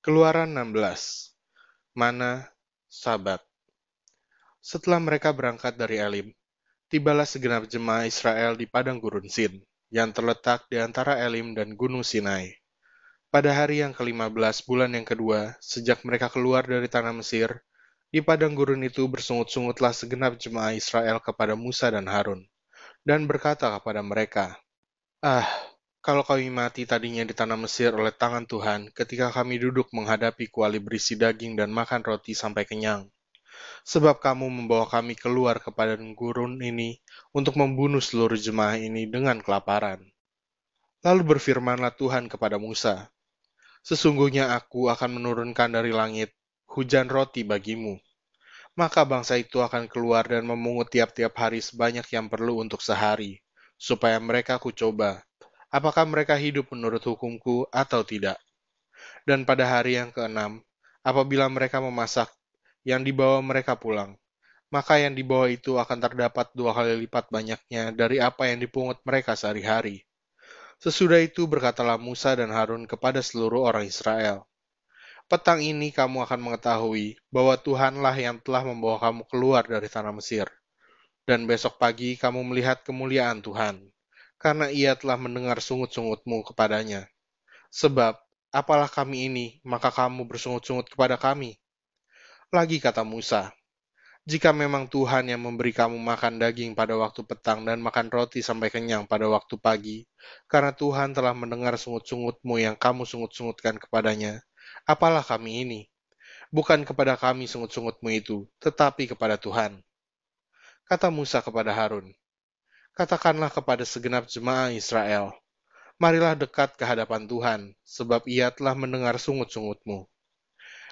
Keluaran 16 Mana? Sabat. Setelah mereka berangkat dari Elim, tibalah segenap jemaah Israel di padang gurun Sin, yang terletak di antara Elim dan Gunung Sinai. Pada hari yang ke-15 bulan yang kedua, sejak mereka keluar dari tanah Mesir, di padang gurun itu bersungut-sungutlah segenap jemaah Israel kepada Musa dan Harun, dan berkata kepada mereka, Ah, kalau kami mati tadinya di tanah Mesir oleh tangan Tuhan, ketika kami duduk menghadapi kuali berisi daging dan makan roti sampai kenyang. Sebab kamu membawa kami keluar kepada gurun ini untuk membunuh seluruh jemaah ini dengan kelaparan. Lalu berfirmanlah Tuhan kepada Musa, Sesungguhnya aku akan menurunkan dari langit hujan roti bagimu. Maka bangsa itu akan keluar dan memungut tiap-tiap hari sebanyak yang perlu untuk sehari, supaya mereka kucoba apakah mereka hidup menurut hukumku atau tidak. Dan pada hari yang keenam, apabila mereka memasak, yang dibawa mereka pulang, maka yang dibawa itu akan terdapat dua kali lipat banyaknya dari apa yang dipungut mereka sehari-hari. Sesudah itu berkatalah Musa dan Harun kepada seluruh orang Israel, Petang ini kamu akan mengetahui bahwa Tuhanlah yang telah membawa kamu keluar dari tanah Mesir. Dan besok pagi kamu melihat kemuliaan Tuhan karena ia telah mendengar sungut-sungutmu kepadanya. Sebab, apalah kami ini, maka kamu bersungut-sungut kepada kami. Lagi kata Musa, jika memang Tuhan yang memberi kamu makan daging pada waktu petang dan makan roti sampai kenyang pada waktu pagi, karena Tuhan telah mendengar sungut-sungutmu yang kamu sungut-sungutkan kepadanya, apalah kami ini? Bukan kepada kami sungut-sungutmu itu, tetapi kepada Tuhan. Kata Musa kepada Harun, katakanlah kepada segenap jemaah Israel, marilah dekat ke hadapan Tuhan, sebab ia telah mendengar sungut-sungutmu.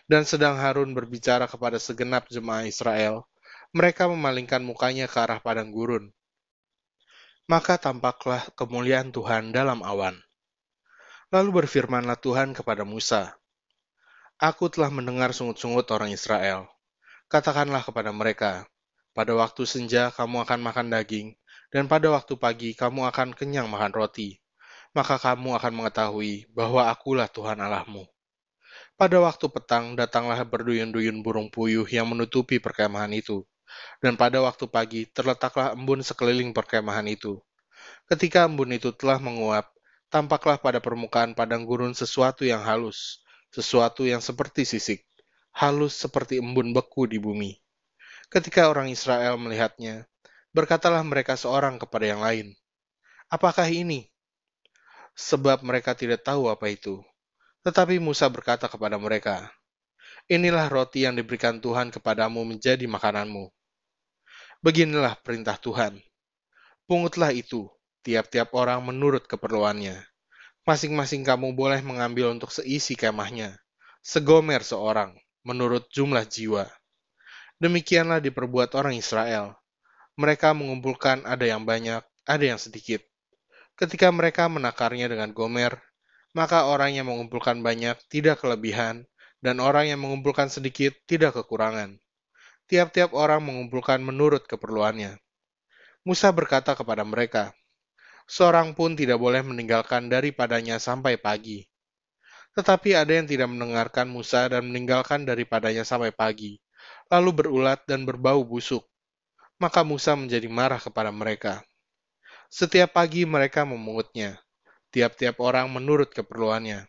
Dan sedang Harun berbicara kepada segenap jemaah Israel, mereka memalingkan mukanya ke arah padang gurun. Maka tampaklah kemuliaan Tuhan dalam awan. Lalu berfirmanlah Tuhan kepada Musa, Aku telah mendengar sungut-sungut orang Israel. Katakanlah kepada mereka, pada waktu senja kamu akan makan daging, dan pada waktu pagi kamu akan kenyang makan roti, maka kamu akan mengetahui bahwa akulah Tuhan Allahmu. Pada waktu petang datanglah berduyun-duyun burung puyuh yang menutupi perkemahan itu, dan pada waktu pagi terletaklah embun sekeliling perkemahan itu. Ketika embun itu telah menguap, tampaklah pada permukaan padang gurun sesuatu yang halus, sesuatu yang seperti sisik, halus seperti embun beku di bumi. Ketika orang Israel melihatnya, Berkatalah mereka seorang kepada yang lain, "Apakah ini?" Sebab mereka tidak tahu apa itu. Tetapi Musa berkata kepada mereka, "Inilah roti yang diberikan Tuhan kepadamu menjadi makananmu. Beginilah perintah Tuhan. Pungutlah itu, tiap-tiap orang menurut keperluannya. Masing-masing kamu boleh mengambil untuk seisi kemahnya, segomer seorang, menurut jumlah jiwa. Demikianlah diperbuat orang Israel, mereka mengumpulkan ada yang banyak, ada yang sedikit. Ketika mereka menakarnya dengan gomer, maka orang yang mengumpulkan banyak tidak kelebihan, dan orang yang mengumpulkan sedikit tidak kekurangan. Tiap-tiap orang mengumpulkan menurut keperluannya. Musa berkata kepada mereka, Seorang pun tidak boleh meninggalkan daripadanya sampai pagi. Tetapi ada yang tidak mendengarkan Musa dan meninggalkan daripadanya sampai pagi, lalu berulat dan berbau busuk. Maka Musa menjadi marah kepada mereka. Setiap pagi mereka memungutnya, tiap-tiap orang menurut keperluannya.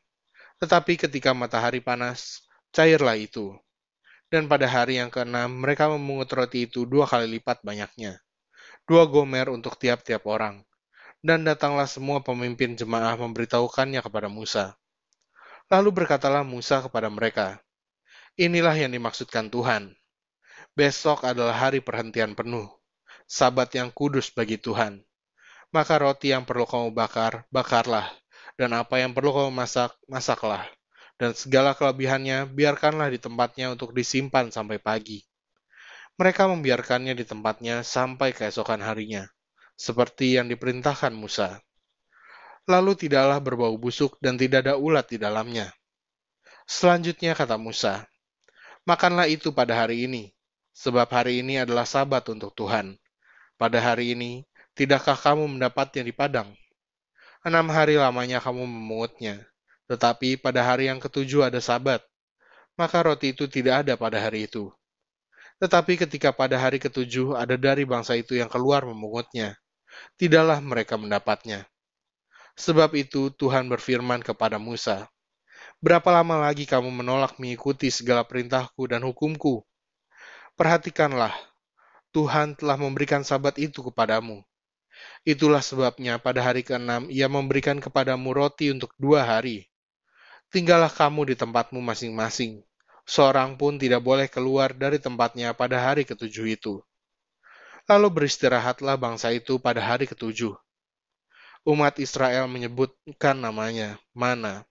Tetapi ketika matahari panas, cairlah itu. Dan pada hari yang keenam, mereka memungut roti itu dua kali lipat banyaknya. Dua gomer untuk tiap-tiap orang. Dan datanglah semua pemimpin jemaah memberitahukannya kepada Musa. Lalu berkatalah Musa kepada mereka, Inilah yang dimaksudkan Tuhan Besok adalah hari perhentian penuh, sabat yang kudus bagi Tuhan. Maka roti yang perlu kamu bakar, bakarlah, dan apa yang perlu kamu masak, masaklah. Dan segala kelebihannya, biarkanlah di tempatnya untuk disimpan sampai pagi. Mereka membiarkannya di tempatnya sampai keesokan harinya, seperti yang diperintahkan Musa. Lalu tidaklah berbau busuk dan tidak ada ulat di dalamnya. Selanjutnya kata Musa, Makanlah itu pada hari ini, sebab hari ini adalah sabat untuk Tuhan. Pada hari ini, tidakkah kamu mendapatnya di padang? Enam hari lamanya kamu memungutnya, Tetapi pada hari yang ketujuh ada sabat, maka roti itu tidak ada pada hari itu. Tetapi ketika pada hari ketujuh ada dari bangsa itu yang keluar memungutnya, tidaklah mereka mendapatnya. Sebab itu Tuhan berfirman kepada Musa, Berapa lama lagi kamu menolak mengikuti segala perintahku dan hukumku? Perhatikanlah, Tuhan telah memberikan sabat itu kepadamu. Itulah sebabnya pada hari keenam ia memberikan kepadamu roti untuk dua hari. Tinggallah kamu di tempatmu masing-masing. Seorang pun tidak boleh keluar dari tempatnya pada hari ketujuh itu. Lalu beristirahatlah bangsa itu pada hari ketujuh. Umat Israel menyebutkan namanya mana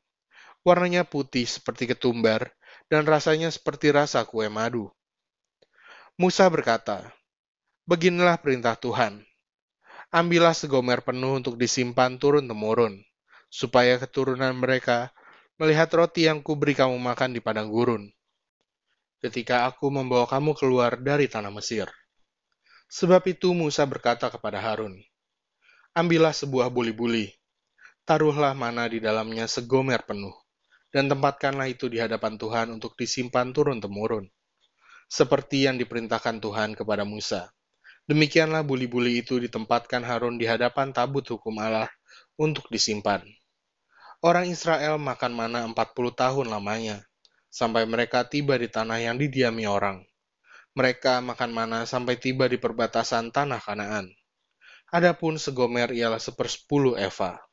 Warnanya putih seperti ketumbar, dan rasanya seperti rasa kue madu. Musa berkata, Beginilah perintah Tuhan. Ambillah segomer penuh untuk disimpan turun-temurun, supaya keturunan mereka melihat roti yang kuberi kamu makan di padang gurun. Ketika aku membawa kamu keluar dari tanah Mesir. Sebab itu Musa berkata kepada Harun, Ambillah sebuah buli-buli, taruhlah mana di dalamnya segomer penuh, dan tempatkanlah itu di hadapan Tuhan untuk disimpan turun-temurun, seperti yang diperintahkan Tuhan kepada Musa. Demikianlah buli-buli itu ditempatkan Harun di hadapan tabut hukum Allah untuk disimpan. Orang Israel makan mana 40 tahun lamanya, sampai mereka tiba di tanah yang didiami orang. Mereka makan mana sampai tiba di perbatasan tanah Kanaan. Adapun segomer ialah sepersepuluh eva.